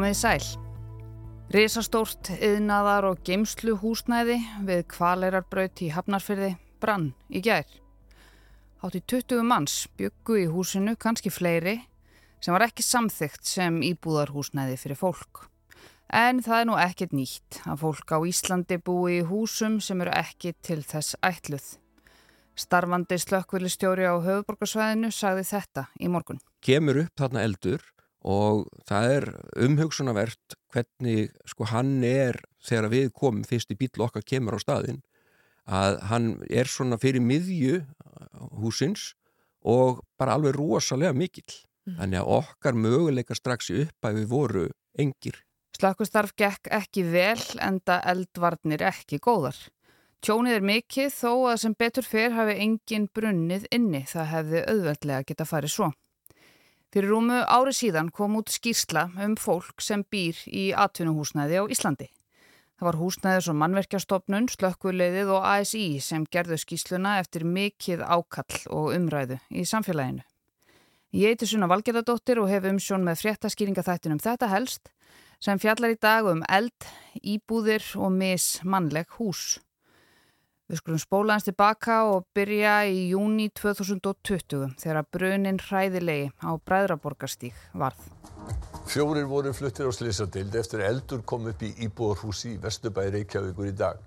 Komið sæl. Rísastórt yðnaðar og geimslu húsnæði við kvalleirarbraut í Hafnarfyrði brann í gær. Hátt í 20 manns byggu í húsinu, kannski fleiri, sem var ekki samþygt sem íbúðarhúsnæði fyrir fólk. En það er nú ekkert nýtt að fólk á Íslandi búi í húsum sem eru ekki til þess ætluð. Starfandi slökkvilistjóri á höfuborgarsvæðinu sagði þetta í morgun. Kemur upp þarna eldur og það er umhugsunavert hvernig sko hann er þegar við komum fyrst í bíl okkar kemur á staðin að hann er svona fyrir miðju húsins og bara alveg rosalega mikill. Mm. Þannig að okkar möguleika strax í uppæfi voru engir. Slökkustarf gekk ekki vel en það eldvarnir ekki góðar. Tjónið er mikið þó að sem betur fyrr hafi engin brunnið inni það hefði auðveldlega geta farið svo. Fyrir rúmu ári síðan kom út skýrsla um fólk sem býr í atvinnuhúsnæði á Íslandi. Það var húsnæðis og mannverkjastofnun, slökkuleiðið og ASI sem gerðu skýsluna eftir mikið ákall og umræðu í samfélaginu. Ég heiti Sunna Valgerðardóttir og hef umsjón með fréttaskýringa þættinum þetta helst sem fjallar í dag um eld, íbúðir og mismannleg hús. Við skulum spóla hans tilbaka og byrja í júni 2020 þegar brunin hræðilegi á Bræðraborgarstík varð. Fjórir voru fluttir á Sliðsadild eftir eldur kom upp í Íbúarhúsi í Vesturbæri Reykjavíkur í dag.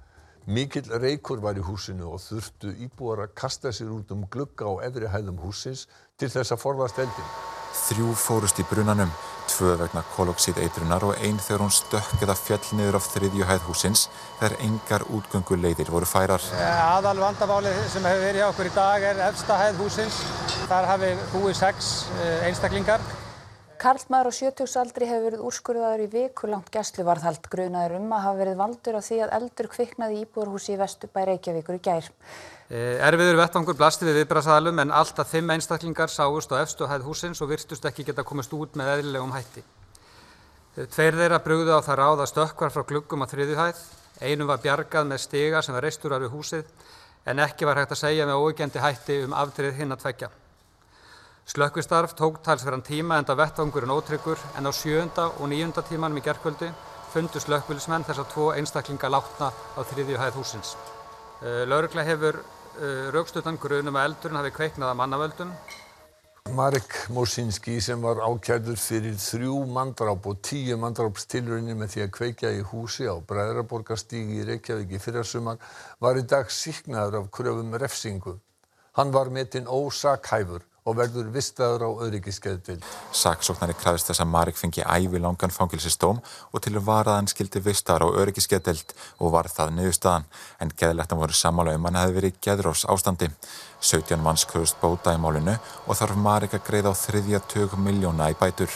Mikill reykur var í húsinu og þurftu íbúar að kasta sér út um glugga á efri hæðum húsins til þess að forðast eldin. Þrjú fórust í brunanum, tvö vegna koloxid eitrunar og einn þegar hún stökk eða fjall niður af þriðju hæð húsins þegar engar útgönguleiðir voru færar. Aðal vandamáli sem hefur verið hjá okkur í dag er efsta hæð húsins. Þar hafi búið sex eh, einstaklingar. Karlmaður á sjötugsaldri hefur verið úrskurðaður í vikulangt gæsluvarðhald grunaður um að hafa verið valdur á því að eldur kviknaði íbúðarhúsi í Vesturbæ Reykjavíkur í gær. Eh, erfiður vettvangur blasti við viðbrasaðalum en alltaf fimm einstaklingar sáust á efstu hæð húsins og virtust ekki geta komist út með eðlilegum hætti. Eh, tveir þeirra brugðu á það ráða stökkvar frá gluggum á þriðu hæð. Einum var bjargað með stiga sem var reistur af húsið en ekki var hægt að segja með óegjandi hætti um aftrið hinn að tvekja. Slökkvistarf tók talsverðan tíma enda vettvangurinn ótryggur en á sjönda og nýjunda tímanum í gerðkvöldi fundu slökkvilsmenn þess að tvo einstaklinga látna á þriðju hæð húsins. Eh, Laurugla hefur raukstutan grunum að eldurinn hafi kveiknað að mannavöldum. Marek Mosinski sem var ákjærður fyrir þrjú mandráp og tíu mandrápstilrunni með því að kveikja í húsi á Bræðraborgarstígi í Reykjavík í fyrrasumar var í dag síknaður af kröfum refsingu. Hann var metinn ósakhæfur og verður vistaður á öryggiskeðdvild. Saksóknari krafist þess að Marek fengi ævi langan fangilsistóm og til varaðan skildi vistaður á öryggiskeðdvild og var það niðurstaðan en geðlættan voru samála um hann hefði verið geðrós ástandi. 17 manns kröðust bóta í málinu og þarf Marek að greiða á þriðja tök miljóna í bætur.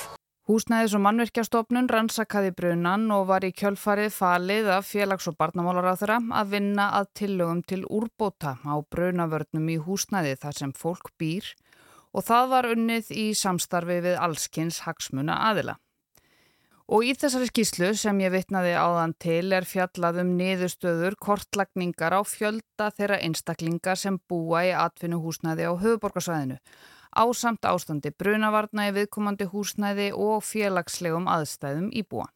Húsnæðis og mannverkjastofnun rannsakaði brunan og var í kjölfarið falið af félags- og barnamálaráþura að vinna að tillögum til úrbóta á brunavörnum í húsnæði þar sem fólk býr og það var unnið í samstarfi við allskynns hagsmuna aðila. Og í þessari skýslu sem ég vitnaði áðan til er fjallað um niðurstöður kortlagningar á fjölda þeirra einstaklingar sem búa í atvinnuhúsnæði á höfuborgarsvæðinu á samt ástandi brunavarna í viðkomandi húsnæði og félagslegum aðstæðum íbúa.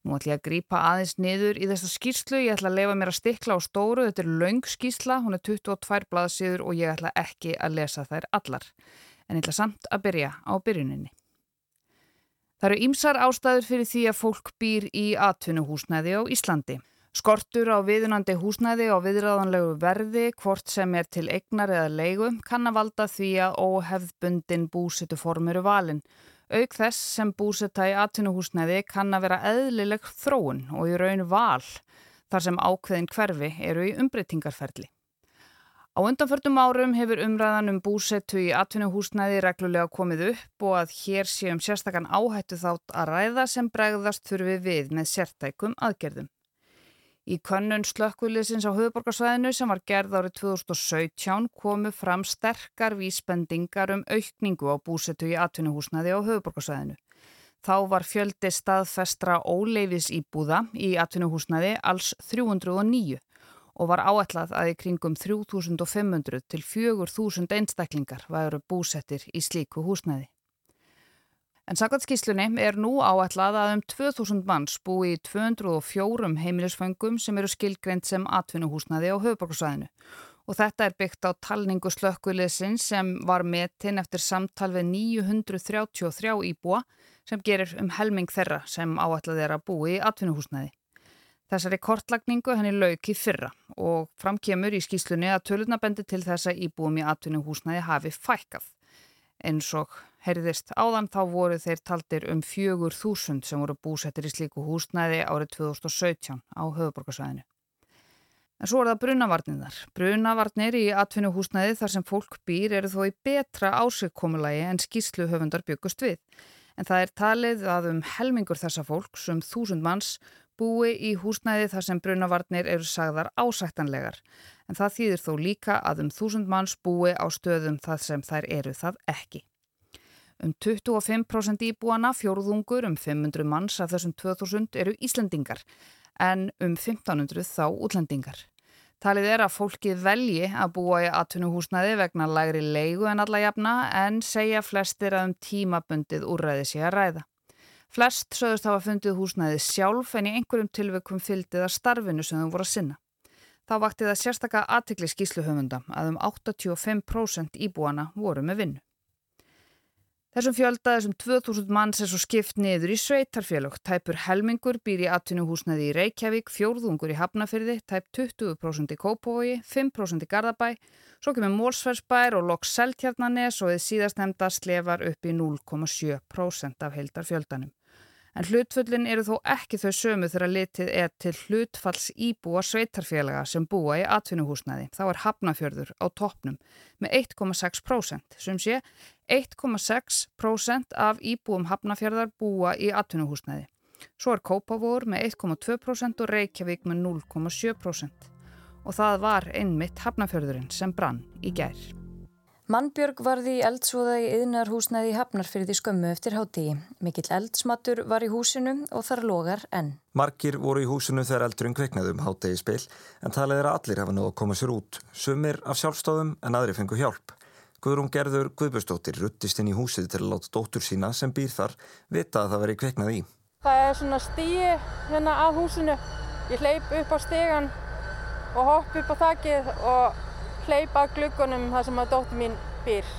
Nú ætlum ég að grýpa aðeins niður í þessa skýrslu, ég ætla að lefa mér að stikla á stóru, þetta er laung skýrsla, hún er 22 blaðsíður og ég ætla ekki að lesa þær allar. En ég ætla samt að byrja á byrjuninni. Það eru ýmsar ástæður fyrir því að fólk býr í atvinnuhúsnæði á Íslandi. Skortur á viðunandi húsnæði og viðræðanlegu verði, hvort sem er til eignar eða leigu, kann að valda því að óhefðbundin búsitu formuru valin Auk þess sem búsetta í atvinnuhúsnæði kann að vera eðlileg þróun og í raun val þar sem ákveðin hverfi eru í umbreytingarferli. Á undanförtum árum hefur umræðan um búsettu í atvinnuhúsnæði reglulega komið upp og að hér séum sérstakann áhættu þátt að ræða sem bregðast þurfi við með sértækum aðgerðum. Í könnun slökkviliðsins á höfuborgarsvæðinu sem var gerð árið 2017 komu fram sterkar vísbendingar um aukningu á búsetu í atvinnuhúsnaði á höfuborgarsvæðinu. Þá var fjöldi staðfestra óleifis íbúða í atvinnuhúsnaði alls 309 og var áætlað að í kringum 3500 til 4000 einstaklingar væru búsettir í slíku húsnaði. En sakvætskíslunni er nú áætlað að um 2000 manns búi í 204 heimilisföngum sem eru skilgreynd sem atvinnuhúsnaði á höfuborgarsvæðinu. Og þetta er byggt á talningu slökkuliðsin sem var metin eftir samtal við 933 íbúa sem gerir um helming þeirra sem áætlað er að búi í atvinnuhúsnaði. Þessari kortlagningu henni lauki fyrra og framkemur í skíslunni að tölunabendi til þessa íbúum í atvinnuhúsnaði hafi fækkað. Eins og heyrðist áðan þá voru þeir taldir um fjögur þúsund sem voru búsettir í slíku húsnæði árið 2017 á höfuborgarsvæðinu. En svo er það brunavarnirnar. Brunavarnir í atvinnuhúsnæði þar sem fólk býr eru þó í betra ásökkomulagi en skíslu höfundar byggust við. En það er talið að um helmingur þessa fólks, um þúsund manns, búi í húsnæði þar sem brunavarnir eru sagðar ásættanlegar. En það þýðir þó líka að um þúsund manns búi á stöðum þar sem þær eru það ekki. Um 25% íbúana, fjórðungur, um 500 manns af þessum 2000 eru Íslandingar en um 1500 þá útlendingar. Talið er að fólki velji að búa í atvinnuhúsnaði vegna lægri leigu en alla jafna en segja flestir að um tímabundið úrræði sé að ræða. Flest sögust hafa fundið húsnaði sjálf en í einhverjum tilveikum fyldið að starfinu sem þau voru að sinna. Þá vakti það sérstakka aðtikli skísluhöfunda að um 85% íbúana voru með vinnu. Þessum fjölda þessum 2000 manns er svo skipt niður í sveitarfélög. Tæpur helmingur býr í atvinnuhúsnaði í Reykjavík, fjórðungur í Hafnafyrði, tæp 20% í Kópavogi, 5% í Garðabæ, svo kemur Mólsfersbær og Loks Seltjarnanes og þið síðast nefnda slefar upp í 0,7% af heildarfjöldanum. En hlutfullin eru þó ekki þau sömu þegar litið er til hlutfalls íbúa sveitarfélaga sem búa í atvinnuhúsnaði. Þá er Hafnafjörður á toppnum með 1,6%. Sem sé, 1,6% af íbúum Hafnafjörðar búa í atvinnuhúsnaði. Svo er Kópavór með 1,2% og Reykjavík með 0,7%. Og það var einmitt Hafnafjörðurinn sem brann í gær. Mannbjörg varði í eldsvoða í yðnarhúsnaði í Hafnarfyrði skömmu eftir hátíi. Mikill eldsmatur var í húsinu og þar logar enn. Markir voru í húsinu þegar eldurinn kveiknaðum hátegi spil en talið er að allir hafa náðu að koma sér út. Sumir af sjálfstóðum en aðri fengu hjálp. Guðrún Gerður Guðbjörnsdóttir ruttist inn í húsið til að láta dóttur sína sem býr þar vita að það veri kveiknað í. Það er svona stíi hérna að húsinu. Ég hleyp upp á stegan og hopp upp á þakkið og hleypa að gluggunum þar sem að dóttir mín býr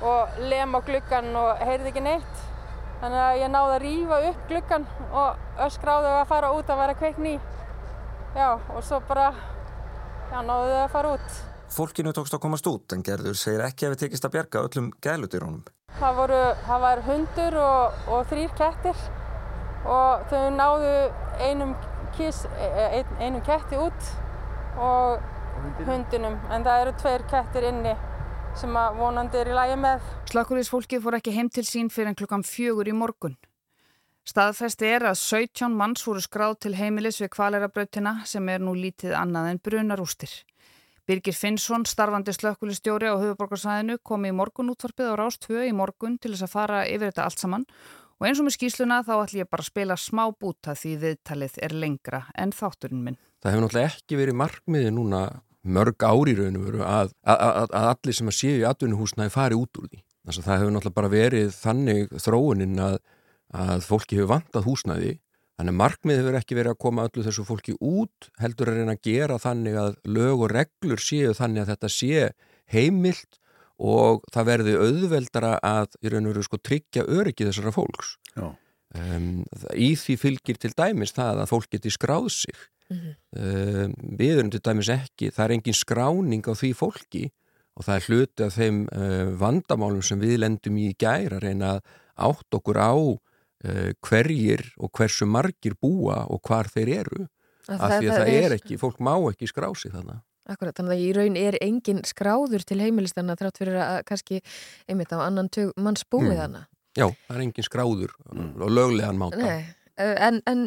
og lem á gluggan og heyrði ekki neitt. Þannig að ég náði að rýfa upp gluggan og öskráði að fara út að vera kveikn í. Já, og svo bara, já, náðu þau að fara út. Fólkinu tókst að komast út en Gerður segir ekki að við tekist að bjerga öllum gælutýrónum. Það voru, það var hundur og, og þrýr kettir og þau náðu einum, kís, ein, einum ketti út og hundinum en það eru tveir kettir inni sem að vonandi er í lægi með. Slakkurísfólkið fór ekki heim til sín fyrir en klukkan fjögur í morgun. Staðfesti er að 17 manns voru skráð til heimilis við kvalerabrautina sem er nú lítið annað en brunarústir. Birgir Finnsson, starfandi slökkulistjóri á höfuborgarsæðinu, kom í morgun útvarpið á Rástvö í morgun til þess að fara yfir þetta allt saman og eins og með skýsluna þá ætlum ég bara að spila smá búta því viðtalið er lengra en þátturinn minn. Það hefur náttúrulega ekki verið markmiði núna mörg ári raunum veru að, að, að, að allir sem að séu í atvinnuhúsnaði fari út úr því. Þannig að það hefur náttúrulega bara verið þannig þróunin að fólki hefur vantað húsnaði þannig að markmið hefur ekki verið að koma öllu þessu fólki út heldur að reyna að gera þannig að lög og reglur séu þannig að þetta sé heimilt og það verði auðveldara að í raun og veru sko tryggja öryggi þessara fólks. Um, í því fylgir til dæmis það að fólk geti skráð sig Mm -hmm. uh, við erum til dæmis ekki, það er engin skráning á því fólki og það er hluti af þeim uh, vandamálum sem við lendum í gæra að reyna að átt okkur á hverjir og hversu margir búa og hvar þeir eru að af því að það, það er, er ekki, fólk má ekki skrá sig þannig. Akkurat, þannig að í raun er engin skráður til heimilistanna þrátt fyrir að kannski einmitt á annan tök manns búið mm. hana. Já, það er engin skráður mm. og löglegan máta. Nei, en, en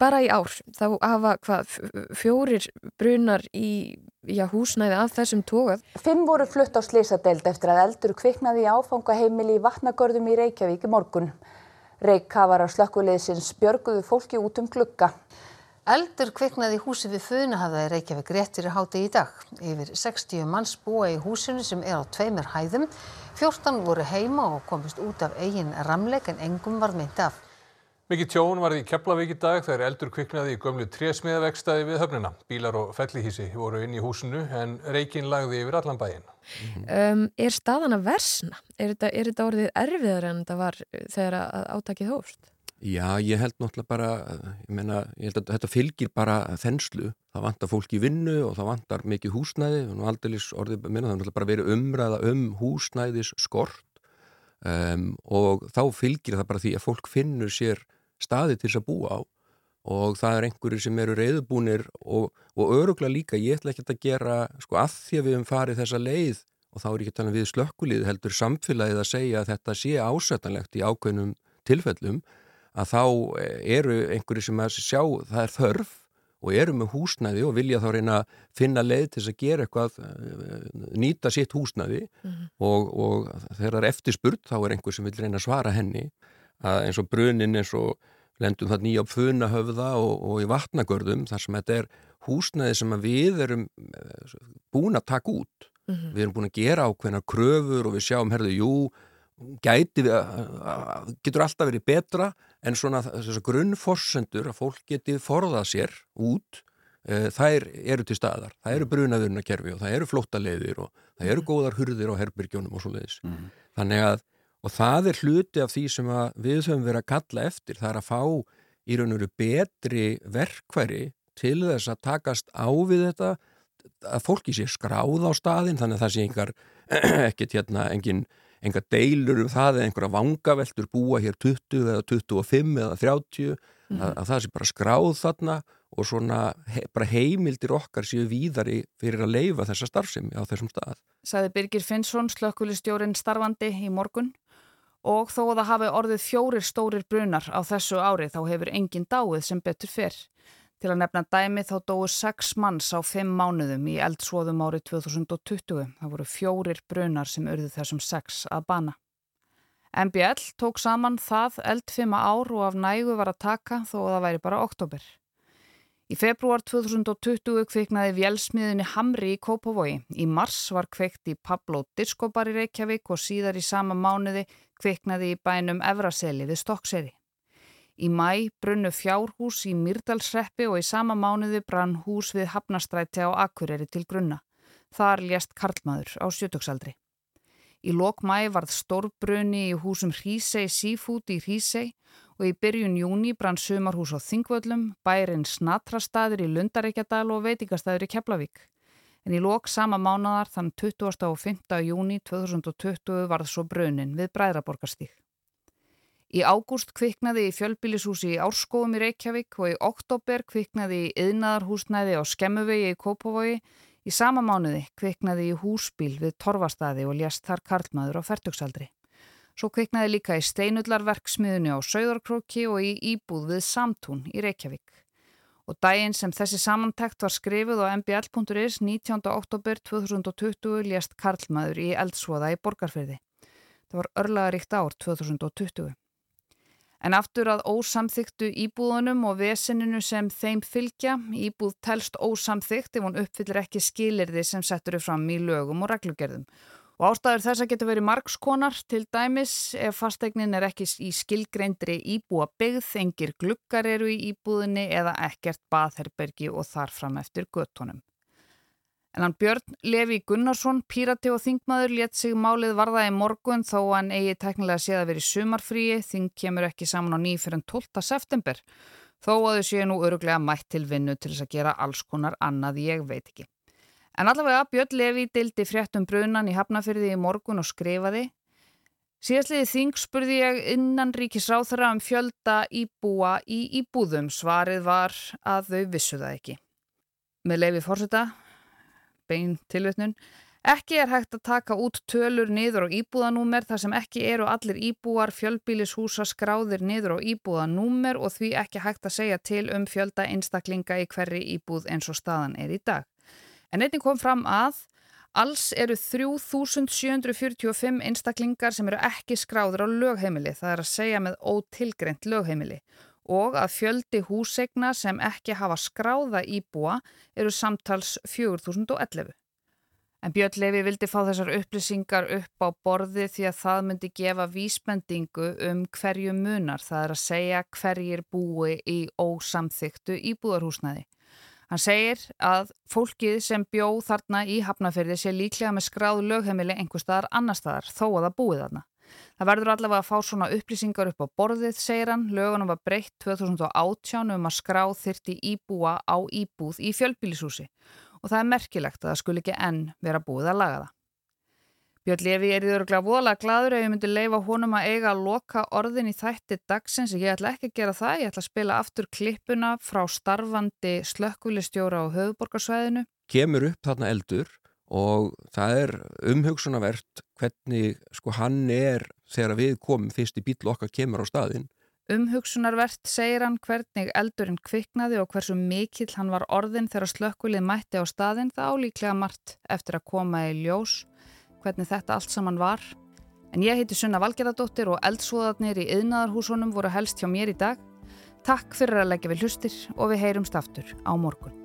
bara í ár þá hafa hvað fjórir brunar í já, húsnæði af þessum tókað. Fimm voru flutt á slísadeild eftir að eldur kviknaði í áfangaheimili í vatnagörðum í Reykjavík í morgun. Reykjavarar slökkuleysins björguðu fólki út um glukka. Eldur kviknaði húsi við Funahafða í Reykjavík rétt fyrir háti í dag. Yfir 60 manns búa í húsinu sem er á tveimur hæðum. 14 voru heima og komist út af eigin ramleik en engum var myndi af. Mikið tjón varði í Keflavík í dag þegar eldur kviknaði í gömlu trésmiðavegstaði við höfnina. Bílar og fellihísi voru inn í húsinu en reikin lagði yfir allan bæin. Um, er staðan að versna? Er þetta, er þetta orðið erfiðar en þetta var þegar átakið hófst? Já, ég held náttúrulega bara, ég meina, ég held að þetta fylgir bara þenslu. Það vantar fólk í vinnu og það vantar mikið húsnæði og nú aldrei orðið, minna, það er náttúrulega bara verið umræða um húsnæðis skort um, og þá fylgir það bara því að fólk finnur sér staði til þess að búa á. Og það er einhverju sem eru reyðubúnir og, og öruglega líka, ég ætla ekki að gera sko að því að við hefum farið þessa leið og þá er ekki að tala um við slökkulíð heldur samfélagið að segja að þetta sé ásætanlegt í ákveðnum tilfellum að þá eru einhverju sem að sjá það er þörf og eru með húsnæði og vilja þá reyna að finna leið til þess að gera eitthvað nýta sitt húsnæði. Mm -hmm. og, og þegar það er eftirspurt þá er einhver sem vil reyna að svara henni að eins og brunin eins og lendum það nýja á funahöfða og, og í vatnagörðum þar sem þetta er húsnæði sem við erum eh, búin að taka út mm -hmm. við erum búin að gera ákveðna kröfur og við sjáum, herðu, jú gæti við að, getur alltaf verið betra en svona þessar grunnforsendur að fólk geti forðað sér út e, þær eru til staðar, það eru brunaðurnakerfi og það eru flóttaleiðir og það eru mhm. góðar hurðir á herbyrgjónum og svo leiðis mm -hmm. þannig að og það er hluti af því sem við höfum verið að kalla eftir, það er að fá í raun og veru betri verkværi til þess að takast á við þetta, að fólki sé skráð á staðin, þannig að það sé einhver, ekkert hérna, engin, enga deilur um það eða einhverja vangaveltur búa hér 20 eða 25 eða 30, mm. að, að það sé bara skráð þarna og svona he, bara heimildir okkar séu víðari fyrir að leifa þessa starfsemi á þessum stað. Saði Birgir Finnsson, slökkulistjórin starfandi í morgun og þó að það hafi orðið fjórir stórir brunar á þessu ári þá hefur engin dáið sem betur fyrr. Til að nefna dæmi þá dói sex manns á fimm mánuðum í eldsvoðum árið 2020. Það voru fjórir brunar sem urðu þessum sex að bana. MBL tók saman það eldfima ár og af nægu var að taka þó að það væri bara oktober. Í februar 2020 kviknaði vjelsmiðunni Hamri í Kópavogi. Í mars var kveikt í Pablo Discobar í Reykjavík og síðar í sama mánuði kviknaði í bænum Evraseli við Stokkseri. Í mæ brunnu fjárhús í Myrdalsreppi og í sama mánuði brann hús við Hafnastræti á Akureyri til grunna. Þar lést Karlmaður á sjötöksaldri. Í lok mæ varð stórbrunni í húsum Hrísei Seafood í Hrísei og í byrjun júni brann sumarhús á Þingvöllum, bærin Snatrastaður í Lundareikjadal og veitingastæður í Keflavík en í lok sama mánadar þann 20. og 5. júni 2020 varð svo braunin við Bræðraborgarstík. Í ágúst kviknaði í fjölbílishúsi í Árskóum í Reykjavík og í oktober kviknaði í yðnaðarhúsnæði á Skemmuvegi í Kópavogi. Í sama mánuði kviknaði í húsbíl við Torvastadi og lést þar Karlmaður á færtugsaldri. Svo kviknaði líka í steinullarverksmiðunni á Sauðarkróki og í Íbúð við Samtún í Reykjavík og daginn sem þessi samantækt var skrifuð á mbl.is 19. oktober 2020 lést Karlmaður í eldsvoða í Borgarfyrði. Það var örlaðaríkt ár 2020. En aftur að ósamþyktu íbúðunum og veseninu sem þeim fylgja, íbúð telst ósamþykt ef hún uppfyllir ekki skilirði sem settur upp fram í lögum og reglugerðum Og ástæður þess að getur verið margskonar til dæmis ef fastegnin er ekki í skilgreindri íbúa byggð, engir glukkar eru í íbúðinni eða ekkert baðherbergi og þarfram eftir göttunum. En hann Björn Levi Gunnarsson, pírati og þingmaður, let sig málið varða í morgun þó hann eigi teknilega séð að vera í sumarfríi, þing kemur ekki saman á ný fyrir 12. september, þó að þau séu nú öruglega mætt til vinnu til þess að gera alls konar annað ég veit ekki. En allavega Björn Levi dildi fréttum brunan í Hafnafyrði í morgun og skrifaði Síðastliði þing spurði ég innan ríkisráþara um fjölda íbúa í íbúðum. Svarið var að þau vissu það ekki. Með leifi fórseta, bein tilvitnun, ekki er hægt að taka út tölur niður á íbúðanúmer þar sem ekki eru allir íbúar fjölbílishúsa skráðir niður á íbúðanúmer og því ekki hægt að segja til um fjölda einstaklinga í hverri íbúð eins og staðan er í dag. En einnig kom fram að alls eru 3745 einstaklingar sem eru ekki skráður á lögheimili, það er að segja með ótilgreynd lögheimili og að fjöldi húsegna sem ekki hafa skráða íbúa eru samtals 4011. En Björn Levi vildi fá þessar upplýsingar upp á borði því að það myndi gefa vísbendingu um hverju munar, það er að segja hverjir búi í ósamþyktu íbúðarhúsnaði. Hann segir að fólkið sem bjó þarna í hafnaferði sé líklega með skráð lögheimili einhver staðar annar staðar þó að það búið þarna. Það verður allavega að fá svona upplýsingar upp á borðið, segir hann. Lögunum var breytt 2018 um að skráð þyrti íbúa á íbúð í fjölbílisúsi og það er merkilegt að það skul ekki enn vera búið að laga það. Björn Levi er í öruglega voðalega gladur ef ég myndi leifa honum að eiga að loka orðin í þætti dagsins. Ég ætla ekki að gera það, ég ætla að spila aftur klippuna frá starfandi slökkvilistjóra á höfuborgarsvæðinu. Kemur upp þarna eldur og það er umhugsunavert hvernig sko hann er þegar við komum fyrst í bíl okkar kemur á staðin Umhugsunarvert segir hann hvernig eldurinn kviknaði og hversu mikill hann var orðin þegar slökkvilið mætti á staðin það álíklega margt eftir að koma í ljós hvernig þetta allt saman var. En ég heiti Sunna Valgerðardóttir og eldsvoðarnir í yðnaðarhúsunum voru helst hjá mér í dag. Takk fyrir að leggja við hlustir og við heyrumst aftur á morgun.